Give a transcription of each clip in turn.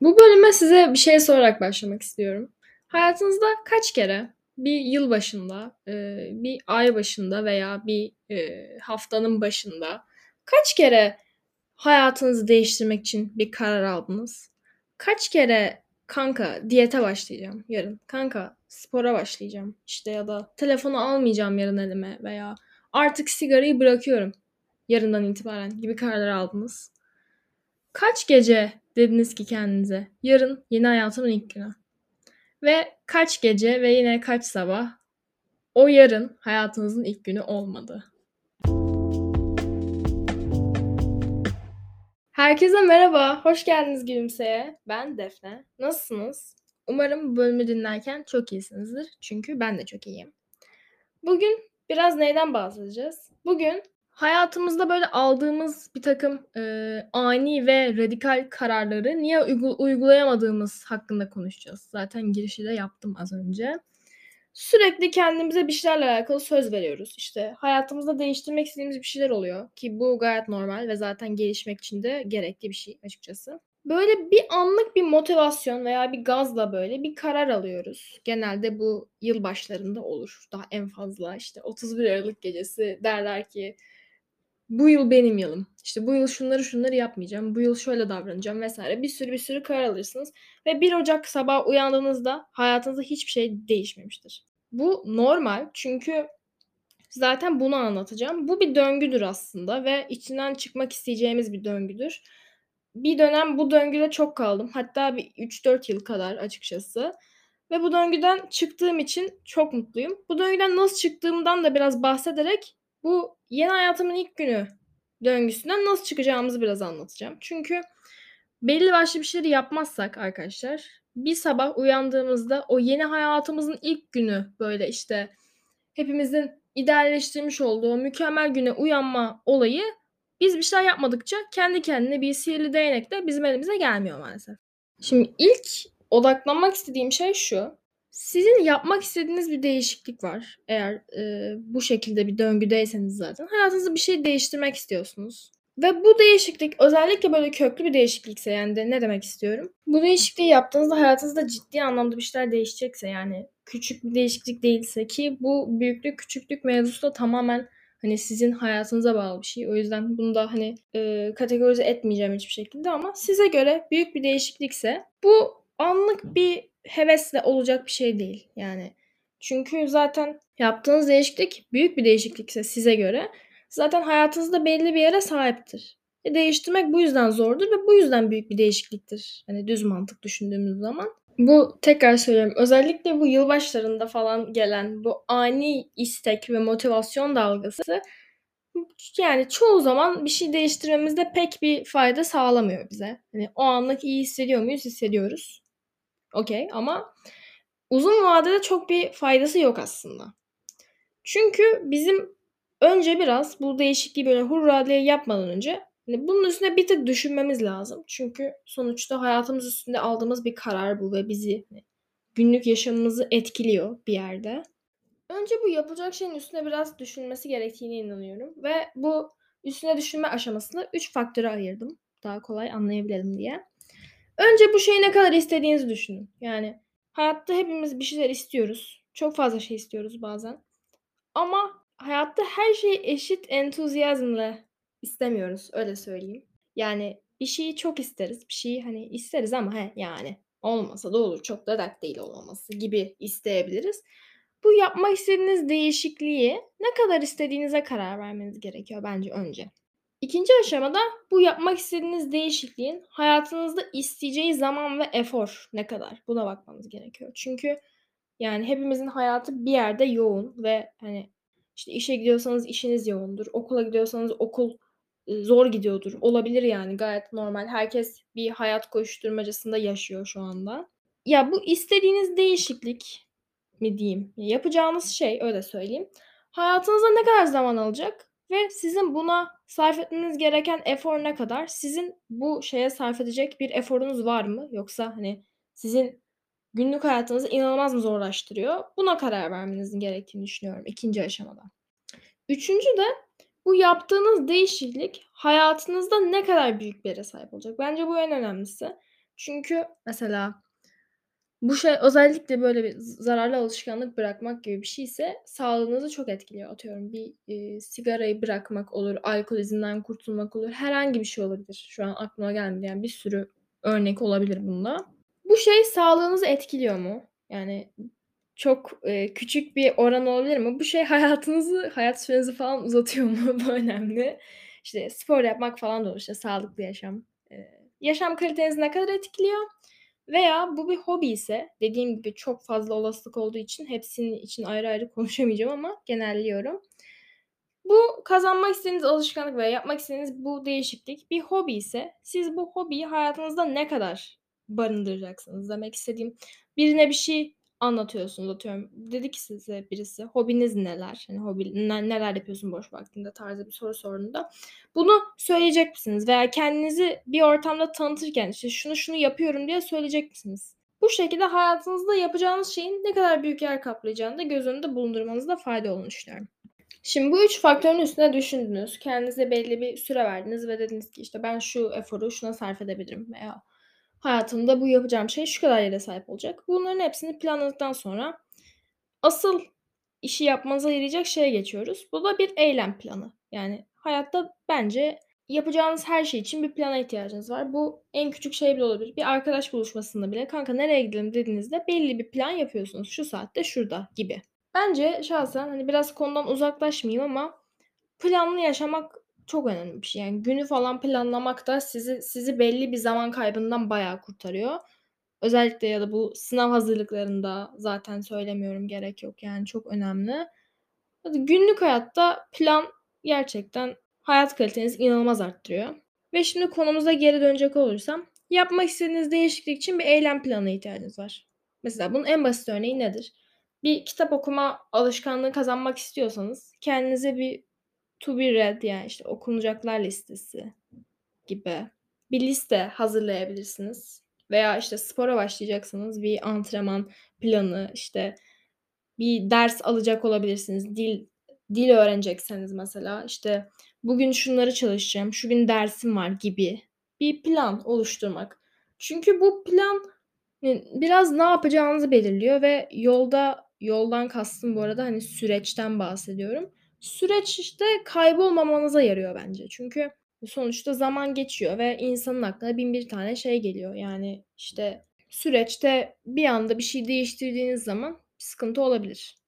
Bu bölüme size bir şey sorarak başlamak istiyorum. Hayatınızda kaç kere bir yıl başında, eee, bir ay başında veya bir, eee, haftanın başında kaç kere hayatınızı değiştirmek için bir karar aldınız? Kaç kere kanka diyete başlayacağım yarın, kanka spora başlayacağım işte ya da telefonu almayacağım yarın elime veya artık sigarayı bırakıyorum yarından itibaren gibi kararlar aldınız? Kaç gece dediniz ki kendinize yarın yeni hayatımın ilk günü ve kaç gece ve yine kaç sabah o yarın hayatınızın ilk günü olmadı? Herkese merhaba, hoş geldiniz Gülümse'ye. Ben Defne. Nasılsınız? Umarım bu bölümü dinlerken çok iyisinizdir. Çünkü ben de çok iyiyim. Bugün biraz neyden bahsedeceğiz? Bugün hayatımızda böyle aldığımız bir takım eee, ani ve radikal kararları niye uygu- uygulayamadığımız hakkında konuşacağız. Zaten girişi de yaptım az önce. Sürekli kendimize bir şeylerle alakalı söz veriyoruz. İşte hayatımızda değiştirmek istediğimiz bir şeyler oluyor ki bu gayet normal ve zaten gelişmek için de gerekli bir şey açıkçası. Böyle bir anlık bir motivasyon veya bir gazla böyle bir karar alıyoruz. Genelde bu yıl başlarında olur. Daha en fazla işte 31 Aralık gecesi derler ki bu yıl benim yılım. İşte bu yıl şunları şunları yapmayacağım. Bu yıl şöyle davranacağım vesaire. Bir sürü bir sürü karar alırsınız. Ve 1 Ocak sabah uyandığınızda hayatınızda hiçbir şey değişmemiştir. Bu normal çünkü zaten bunu anlatacağım. Bu bir döngüdür aslında ve içinden çıkmak isteyeceğimiz bir döngüdür. Bir dönem bu döngüde çok kaldım. Hatta bir 3-4 yıl kadar açıkçası. Ve bu döngüden çıktığım için çok mutluyum. Bu döngüden nasıl çıktığımdan da biraz bahsederek bu yeni hayatımın ilk günü döngüsünden nasıl çıkacağımızı biraz anlatacağım. Çünkü belli başlı bir şeyleri yapmazsak arkadaşlar bir sabah uyandığımızda o yeni hayatımızın ilk günü böyle işte hepimizin idealleştirmiş olduğu mükemmel güne uyanma olayı biz bir şeyler yapmadıkça kendi kendine bir sihirli değnekle bizim elimize gelmiyor maalesef. Şimdi ilk odaklanmak istediğim şey şu. Sizin yapmak istediğiniz bir değişiklik var. Eğer e, bu şekilde bir döngüdeyseniz zaten. Hayatınızda bir şey değiştirmek istiyorsunuz. Ve bu değişiklik özellikle böyle köklü bir değişiklikse yani de ne demek istiyorum? Bu değişikliği yaptığınızda hayatınızda ciddi anlamda bir şeyler değişecekse yani küçük bir değişiklik değilse ki bu büyüklük küçüklük mevzusu da tamamen hani sizin hayatınıza bağlı bir şey. O yüzden bunu da hani e, kategorize etmeyeceğim hiçbir şekilde ama size göre büyük bir değişiklikse bu anlık bir hevesle olacak bir şey değil yani. Çünkü zaten yaptığınız değişiklik büyük bir değişiklikse size göre zaten hayatınızda belli bir yere sahiptir. E değiştirmek bu yüzden zordur ve bu yüzden büyük bir değişikliktir. Hani düz mantık düşündüğümüz zaman. Bu tekrar söylüyorum. Özellikle bu yılbaşlarında falan gelen bu ani istek ve motivasyon dalgası yani çoğu zaman bir şey değiştirmemizde pek bir fayda sağlamıyor bize. Hani o anlık iyi hissediyor muyuz? Hissediyoruz. Okey ama uzun vadede çok bir faydası yok aslında. Çünkü bizim önce biraz bu değişikliği böyle hurra diye yapmadan önce hani bunun üstüne bir tık düşünmemiz lazım. Çünkü sonuçta hayatımız üstünde aldığımız bir karar bu ve bizi hani günlük yaşamımızı etkiliyor bir yerde. Önce bu yapılacak şeyin üstüne biraz düşünmesi gerektiğine inanıyorum ve bu üstüne düşünme aşamasını 3 faktöre ayırdım. Daha kolay anlayabilelim diye. Önce bu şeyi ne kadar istediğinizi düşünün. Yani hayatta hepimiz bir şeyler istiyoruz. Çok fazla şey istiyoruz bazen. Ama hayatta her şeyi eşit entuziyazmla istemiyoruz. Öyle söyleyeyim. Yani bir şeyi çok isteriz. Bir şeyi hani isteriz ama he yani olmasa da olur. Çok da dert değil olmaması gibi isteyebiliriz. Bu yapmak istediğiniz değişikliği ne kadar istediğinize karar vermeniz gerekiyor bence önce. İkinci aşamada bu yapmak istediğiniz değişikliğin hayatınızda isteyeceği zaman ve efor ne kadar buna bakmanız gerekiyor. Çünkü yani hepimizin hayatı bir yerde yoğun ve hani işte işe gidiyorsanız işiniz yoğundur. Okula gidiyorsanız okul zor gidiyordur. Olabilir yani gayet normal. Herkes bir hayat koşturmacasında yaşıyor şu anda. Ya bu istediğiniz değişiklik mi diyeyim? Yapacağınız şey öyle söyleyeyim. Hayatınızda ne kadar zaman alacak ve sizin buna sarf etmeniz gereken efor ne kadar? Sizin bu şeye sarf edecek bir eforunuz var mı? Yoksa hani sizin günlük hayatınızı inanılmaz mı zorlaştırıyor? Buna karar vermeniz gerektiğini düşünüyorum ikinci aşamada. Üçüncü de bu yaptığınız değişiklik hayatınızda ne kadar büyük bir yere sahip olacak? Bence bu en önemlisi. Çünkü mesela bu şey özellikle böyle bir zararlı alışkanlık bırakmak gibi bir şeyse sağlığınızı çok etkiliyor. Atıyorum bir, eee, sigarayı bırakmak olur, alkolizmden kurtulmak olur, herhangi bir şey olabilir. Şu an aklıma gelmedi. Yani bir sürü örnek olabilir bunda. Bu şey sağlığınızı etkiliyor mu? Yani çok, eee, küçük bir oran olabilir mi? Bu şey hayatınızı, hayat sürenizi falan uzatıyor mu? Bu önemli. İşte spor yapmak falan da olur, işte sağlıklı yaşam. Eee, yaşam kalitenizi ne kadar etkiliyor? Veya bu bir hobi ise dediğim gibi çok fazla olasılık olduğu için hepsinin için ayrı ayrı konuşamayacağım ama genelliyorum. Bu kazanmak istediğiniz alışkanlık veya yapmak istediğiniz bu değişiklik bir hobi ise siz bu hobiyi hayatınızda ne kadar barındıracaksınız? Demek istediğim birine bir şey anlatıyorsunuz atıyorum. Dedi ki size birisi hobiniz neler? Hani hobi ne neler yapıyorsun boş vaktinde tarzı bir soru sorduğunda bunu söyleyecek misiniz? Veya kendinizi bir ortamda tanıtırken işte şunu şunu yapıyorum diye söyleyecek misiniz? Bu şekilde hayatınızda yapacağınız şeyin ne kadar büyük yer kaplayacağını da göz önünde bulundurmanızda fayda olduğunu düşünüyorum. Şimdi bu 3 faktörün üstüne düşündünüz. Kendinize belli bir süre verdiniz ve dediniz ki işte ben şu eforu şuna sarf edebilirim veya hayatımda bu yapacağım şey şu kadar yere sahip olacak. Bunların hepsini planladıktan sonra asıl işi yapmanıza yarayacak şeye geçiyoruz. Bu da bir eylem planı. Yani hayatta bence yapacağınız her şey için bir plana ihtiyacınız var. Bu en küçük şey bile olabilir. Bir arkadaş buluşmasında bile kanka nereye gidelim dediğinizde belli bir plan yapıyorsunuz. Şu saatte şurada gibi. Bence şahsen hani biraz konudan uzaklaşmayayım ama planlı yaşamak çok önemli bir şey. Yani günü falan planlamak da sizi sizi belli bir zaman kaybından bayağı kurtarıyor. Özellikle ya da bu sınav hazırlıklarında zaten söylemiyorum gerek yok yani çok önemli. Günlük hayatta plan gerçekten hayat kalitenizi inanılmaz arttırıyor. Ve şimdi konumuza geri dönecek olursam yapmak istediğiniz değişiklik için bir eylem planına ihtiyacınız var. Mesela bunun en basit örneği nedir? Bir kitap okuma alışkanlığı kazanmak istiyorsanız kendinize bir to be read yani işte okunacaklar listesi gibi bir liste hazırlayabilirsiniz. Veya işte spora başlayacaksanız bir antrenman planı, işte bir ders alacak olabilirsiniz. Dil dil öğrenecekseniz mesela işte bugün şunları çalışacağım, şu gün dersim var gibi bir plan oluşturmak. Çünkü bu plan biraz ne yapacağınızı belirliyor ve yolda yoldan kastım bu arada hani süreçten bahsediyorum. Süreç işte kaybolmamanıza yarıyor bence. Çünkü sonuçta zaman geçiyor ve insanın aklına bin bir tane şey geliyor. Yani işte süreçte bir anda bir şey değiştirdiğiniz zaman sıkıntı olabilir.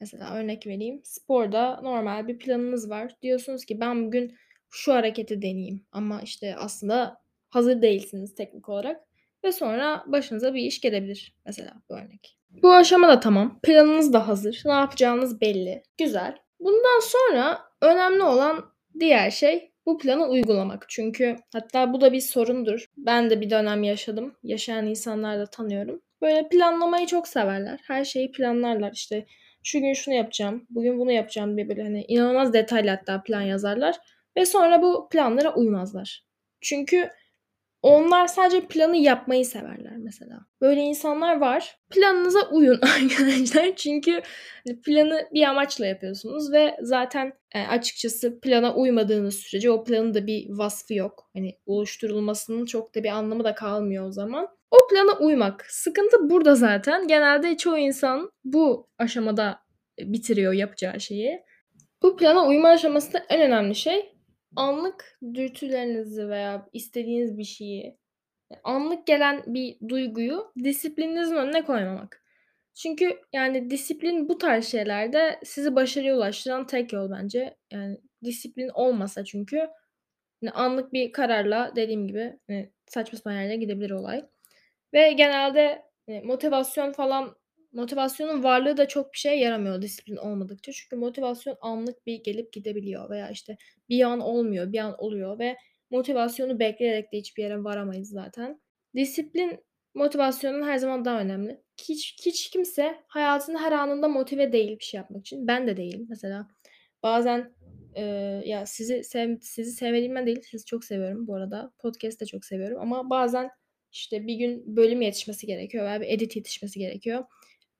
Mesela örnek vereyim. Sporda normal bir planınız var. Diyorsunuz ki ben bugün şu hareketi deneyeyim ama işte aslında hazır değilsiniz teknik olarak ve sonra başınıza bir iş gelebilir mesela bu örnek. Bu aşama da tamam. Planınız da hazır. Ne yapacağınız belli. Güzel. Bundan sonra önemli olan diğer şey bu planı uygulamak. Çünkü hatta bu da bir sorundur. Ben de bir dönem yaşadım. Yaşayan insanlar da tanıyorum. Böyle planlamayı çok severler. Her şeyi planlarlar. İşte şu gün şunu yapacağım, bugün bunu yapacağım diye böyle hani inanılmaz detaylı hatta plan yazarlar. Ve sonra bu planlara uymazlar. Çünkü onlar sadece planı yapmayı severler mesela. Böyle insanlar var. Planınıza uyun arkadaşlar. Çünkü hani planı bir amaçla yapıyorsunuz ve zaten e, açıkçası plana uymadığınız sürece o planın da bir vasfı yok. Hani oluşturulmasının çok da bir anlamı da kalmıyor o zaman. O plana uymak. Sıkıntı burada zaten. Genelde çoğu insan bu aşamada bitiriyor yapacağı şeyi. Bu plana uyma aşamasında en önemli şey anlık dürtülerinizi veya istediğiniz bir şeyi, anlık gelen bir duyguyu disiplininizin önüne koymamak. Çünkü yani disiplin bu tarz şeylerde sizi başarıya ulaştıran tek yol bence. Yani disiplin olmasa çünkü hani anlık bir kararla dediğim gibi hani saçma sapan yerlere gidebilir olay. Ve genelde hani motivasyon falan Motivasyonun varlığı da çok bir şeye yaramıyor disiplin olmadıkça. Çünkü motivasyon anlık bir gelip gidebiliyor veya, işte, bir an olmuyor, bir an oluyor ve motivasyonu bekleyerek de hiçbir yere varamayız zaten. Disiplin motivasyonun her zaman daha önemli. Hiç hiç kimse hayatının her anında motive değil bir şey yapmak için. Ben de değilim mesela. Bazen, eee, ya, sizi sev sizi sevmediğimden değil, sizi çok seviyorum bu arada. Podcast'ı da çok seviyorum ama bazen, işte, bir gün bölüm yetişmesi gerekiyor veya bir edit yetişmesi gerekiyor.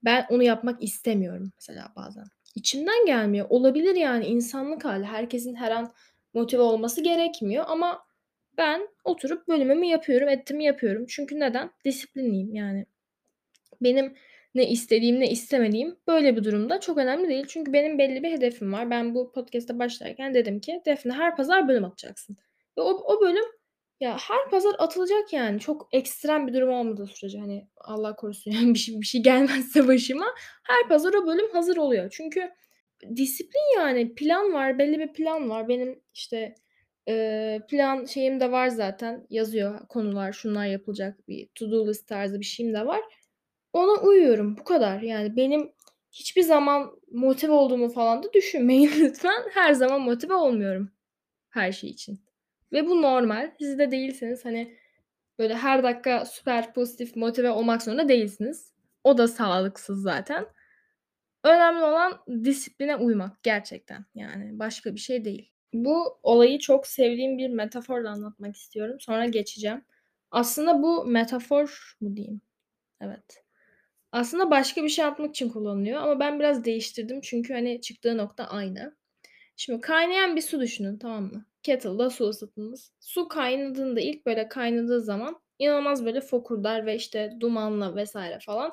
Ben onu yapmak istemiyorum mesela bazen. İçimden gelmiyor. Olabilir yani insanlık hâli. Herkesin her an motive olması gerekmiyor ama Ben oturup bölümümü yapıyorum, etimi yapıyorum. Çünkü neden? Disiplinliyim yani. Benim ne istediğim ne istemediğim böyle bir durumda çok önemli değil. Çünkü benim belli bir hedefim var. Ben bu podcast'a başlarken dedim ki Defne her pazar bölüm atacaksın. Ve o, o bölüm ya her pazar atılacak yani. Çok ekstrem bir durum olmadığı sürece hani Allah korusun yani bir şey, bir şey gelmezse başıma her pazar o bölüm hazır oluyor. Çünkü disiplin yani plan var belli bir plan var. Benim işte e, plan şeyim de var zaten yazıyor konular şunlar yapılacak bir to do list tarzı bir şeyim de var. Ona uyuyorum bu kadar yani benim hiçbir zaman motive olduğumu falan da düşünmeyin lütfen. Her zaman motive olmuyorum her şey için. Ve bu normal. Siz de değilsiniz. Hani böyle her dakika süper pozitif motive olmak zorunda değilsiniz. O da sağlıksız zaten. Önemli olan disipline uymak gerçekten. Yani başka bir şey değil. Bu olayı çok sevdiğim bir metaforla anlatmak istiyorum. Sonra geçeceğim. Aslında bu metafor mu diyeyim? Evet. Aslında başka bir şey yapmak için kullanılıyor ama ben biraz değiştirdim çünkü hani çıktığı nokta aynı. Şimdi kaynayan bir su düşünün tamam mı? Kettle'da su ısıtınız. Su kaynadığında ilk böyle kaynadığı zaman inanılmaz böyle fokurdar ve işte dumanla vesaire falan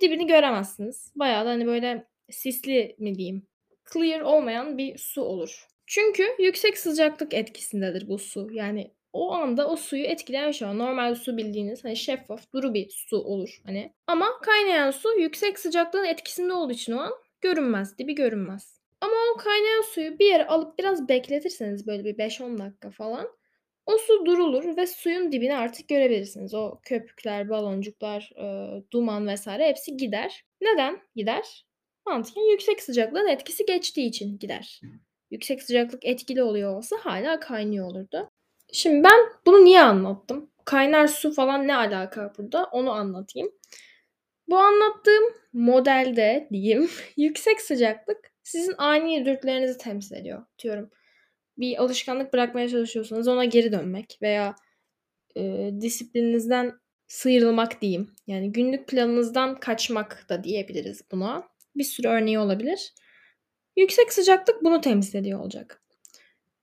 dibini göremezsiniz. Bayağı da hani böyle sisli mi diyeyim clear olmayan bir su olur. Çünkü yüksek sıcaklık etkisindedir bu su. Yani o anda o suyu etkileyen şey var. Normal su bildiğiniz hani şeffaf duru bir su olur hani. Ama kaynayan su yüksek sıcaklığın etkisinde olduğu için o an görünmez. Dibi görünmez. Ama o kaynayan suyu bir yere alıp biraz bekletirseniz böyle bir 5-10 dakika falan o su durulur ve suyun dibini artık görebilirsiniz. O köpükler, baloncuklar, e, duman vesaire hepsi gider. Neden gider? Mantıken yüksek sıcaklığın etkisi geçtiği için gider. Yüksek sıcaklık etkili oluyor olsa hala kaynıyor olurdu. Şimdi ben bunu niye anlattım? Kaynar su falan ne alaka burada? Onu anlatayım. Bu anlattığım modelde diyeyim yüksek sıcaklık sizin ani dürtülerinizi temsil ediyor. Diyorum bir alışkanlık bırakmaya çalışıyorsanız ona geri dönmek veya e, disiplininizden sıyrılmak diyeyim. Yani günlük planınızdan kaçmak da diyebiliriz buna. Bir sürü örneği olabilir. Yüksek sıcaklık bunu temsil ediyor olacak.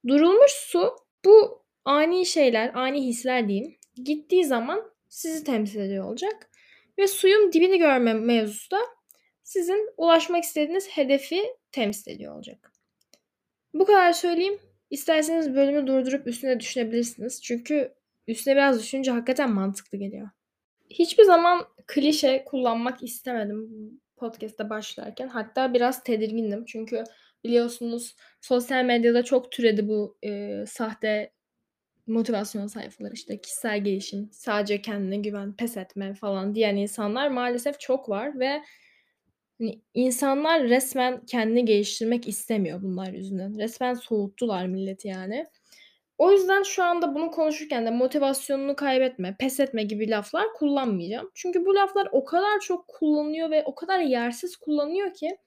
Durulmuş su bu ani şeyler, ani hisler diyeyim. Gittiği zaman sizi temsil ediyor olacak. Ve suyun dibini görme mevzusu da sizin ulaşmak istediğiniz hedefi temsil ediyor olacak. Bu kadar söyleyeyim. İsterseniz bölümü durdurup üstüne düşünebilirsiniz. Çünkü üstüne biraz düşününce hakikaten mantıklı geliyor. Hiçbir zaman klişe kullanmak istemedim podcast'te başlarken. Hatta biraz tedirgindim. Çünkü biliyorsunuz sosyal medyada çok türedi bu e, sahte motivasyon sayfaları işte kişisel gelişim, sadece kendine güven, pes etme falan diyen insanlar maalesef çok var ve hani insanlar resmen kendini geliştirmek istemiyor bunlar yüzünden. Resmen soğuttular milleti yani. O yüzden şu anda bunu konuşurken de motivasyonunu kaybetme, pes etme gibi laflar kullanmayacağım. Çünkü bu laflar o kadar çok kullanılıyor ve o kadar yersiz kullanılıyor ki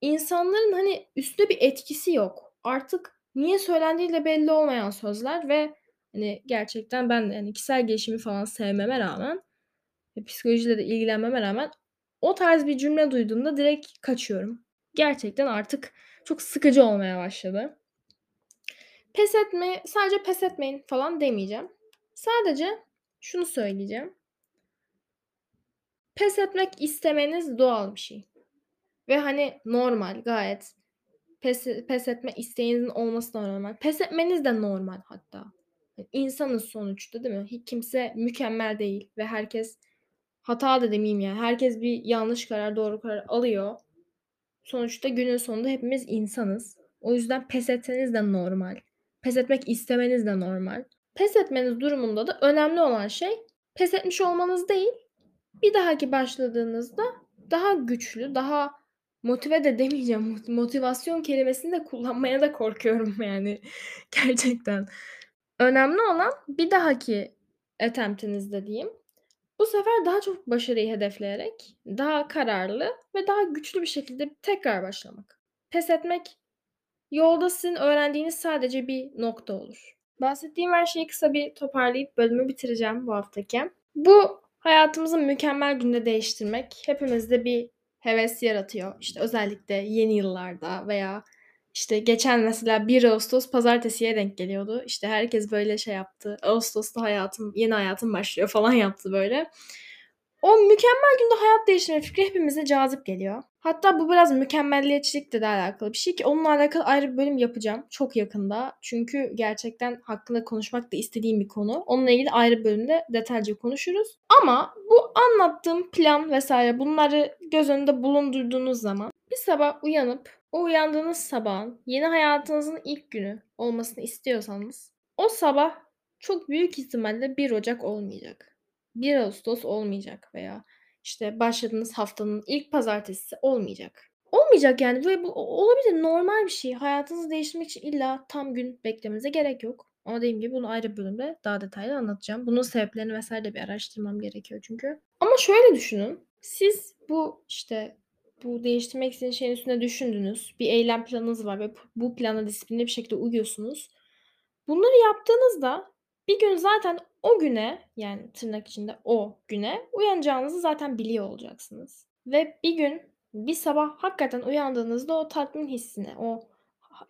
insanların hani üstüne bir etkisi yok. Artık niye söylendiği de belli olmayan sözler ve hani gerçekten ben yani kişisel gelişimi falan sevmeme rağmen ve psikolojiyle de ilgilenmeme rağmen o tarz bir cümle duyduğumda direkt kaçıyorum. Gerçekten artık çok sıkıcı olmaya başladı. Pes etme, sadece pes etmeyin falan demeyeceğim. Sadece şunu söyleyeceğim. Pes etmek istemeniz doğal bir şey. Ve hani normal gayet pes, pes etme isteğinizin olması normal. Pes etmeniz de normal hatta. İnsanız sonuçta değil mi? Hiç kimse mükemmel değil ve herkes hata da demeyeyim yani. Herkes bir yanlış karar, doğru karar alıyor. Sonuçta günün sonunda hepimiz insanız. O yüzden pes etseniz de normal. Pes etmek istemeniz de normal. Pes etmeniz durumunda da önemli olan şey pes etmiş olmanız değil. Bir dahaki başladığınızda daha güçlü, daha motive de demeyeceğim. Motivasyon kelimesini de kullanmaya da korkuyorum yani. Gerçekten. Önemli olan bir dahaki attempt'inizde diyeyim. Bu sefer daha çok başarıyı hedefleyerek, daha kararlı ve daha güçlü bir şekilde tekrar başlamak. Pes etmek Yolda sizin öğrendiğiniz sadece bir nokta olur. Bahsettiğim her şeyi kısa bir toparlayıp bölümü bitireceğim bu haftaki. Bu hayatımızı mükemmel günde değiştirmek hepimizde bir heves yaratıyor. İşte özellikle yeni yıllarda veya İşte geçen mesela 1 Ağustos pazartesiye denk geliyordu. İşte herkes böyle şey yaptı. Ağustos'ta hayatım, yeni hayatım başlıyor falan yaptı böyle. O mükemmel günde hayat değiştirme fikri hepimize cazip geliyor. Hatta bu biraz mükemmelliyetçilikle de alakalı bir şey ki onunla alakalı ayrı bir bölüm yapacağım çok yakında. Çünkü gerçekten hakkında konuşmak da istediğim bir konu. Onunla ilgili ayrı bölümde detaylıca konuşuruz. Ama bu anlattığım plan vesaire bunları göz önünde bulundurduğunuz zaman bir sabah uyanıp o uyandığınız sabahın yeni hayatınızın ilk günü olmasını istiyorsanız o sabah çok büyük ihtimalle 1 Ocak olmayacak. 1 Ağustos olmayacak veya işte başladığınız haftanın ilk pazartesisi olmayacak. Olmayacak yani ve bu olabilir normal bir şey. Hayatınızı değiştirmek için illa tam gün beklemenize gerek yok. Ama dediğim gibi bunu ayrı bölümde daha detaylı anlatacağım. Bunun sebeplerini vesaire de bir araştırmam gerekiyor çünkü. Ama şöyle düşünün. Siz bu işte bu değiştirmek istediğiniz şeyin üstüne düşündünüz. Bir eylem planınız var ve bu plana disiplinli bir şekilde uyuyorsunuz. Bunları yaptığınızda bir gün zaten o güne yani tırnak içinde o güne uyanacağınızı zaten biliyor olacaksınız. Ve bir gün bir sabah hakikaten uyandığınızda o tatmin hissine, o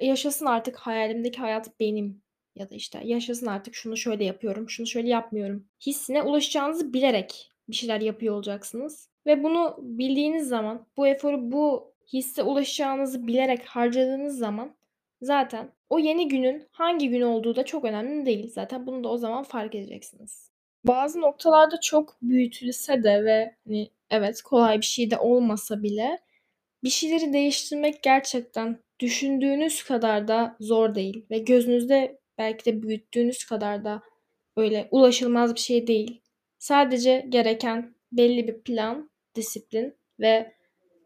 yaşasın artık hayalimdeki hayat benim ya da işte yaşasın artık şunu şöyle yapıyorum, şunu şöyle yapmıyorum hissine ulaşacağınızı bilerek bir şeyler yapıyor olacaksınız. Ve bunu bildiğiniz zaman, bu eforu bu hisse ulaşacağınızı bilerek harcadığınız zaman zaten o yeni günün hangi gün olduğu da çok önemli değil. Zaten bunu da o zaman fark edeceksiniz. Bazı noktalarda çok büyütülse de ve hani evet kolay bir şey de olmasa bile bir şeyleri değiştirmek gerçekten düşündüğünüz kadar da zor değil ve gözünüzde belki de büyüttüğünüz kadar da böyle ulaşılmaz bir şey değil. Sadece gereken belli bir plan, disiplin ve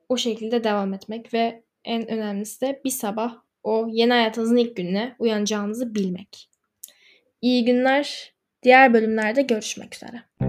o şekilde devam etmek ve en önemlisi de bir sabah o yeni hayatınızın ilk gününe uyanacağınızı bilmek. İyi günler. Diğer bölümlerde görüşmek üzere.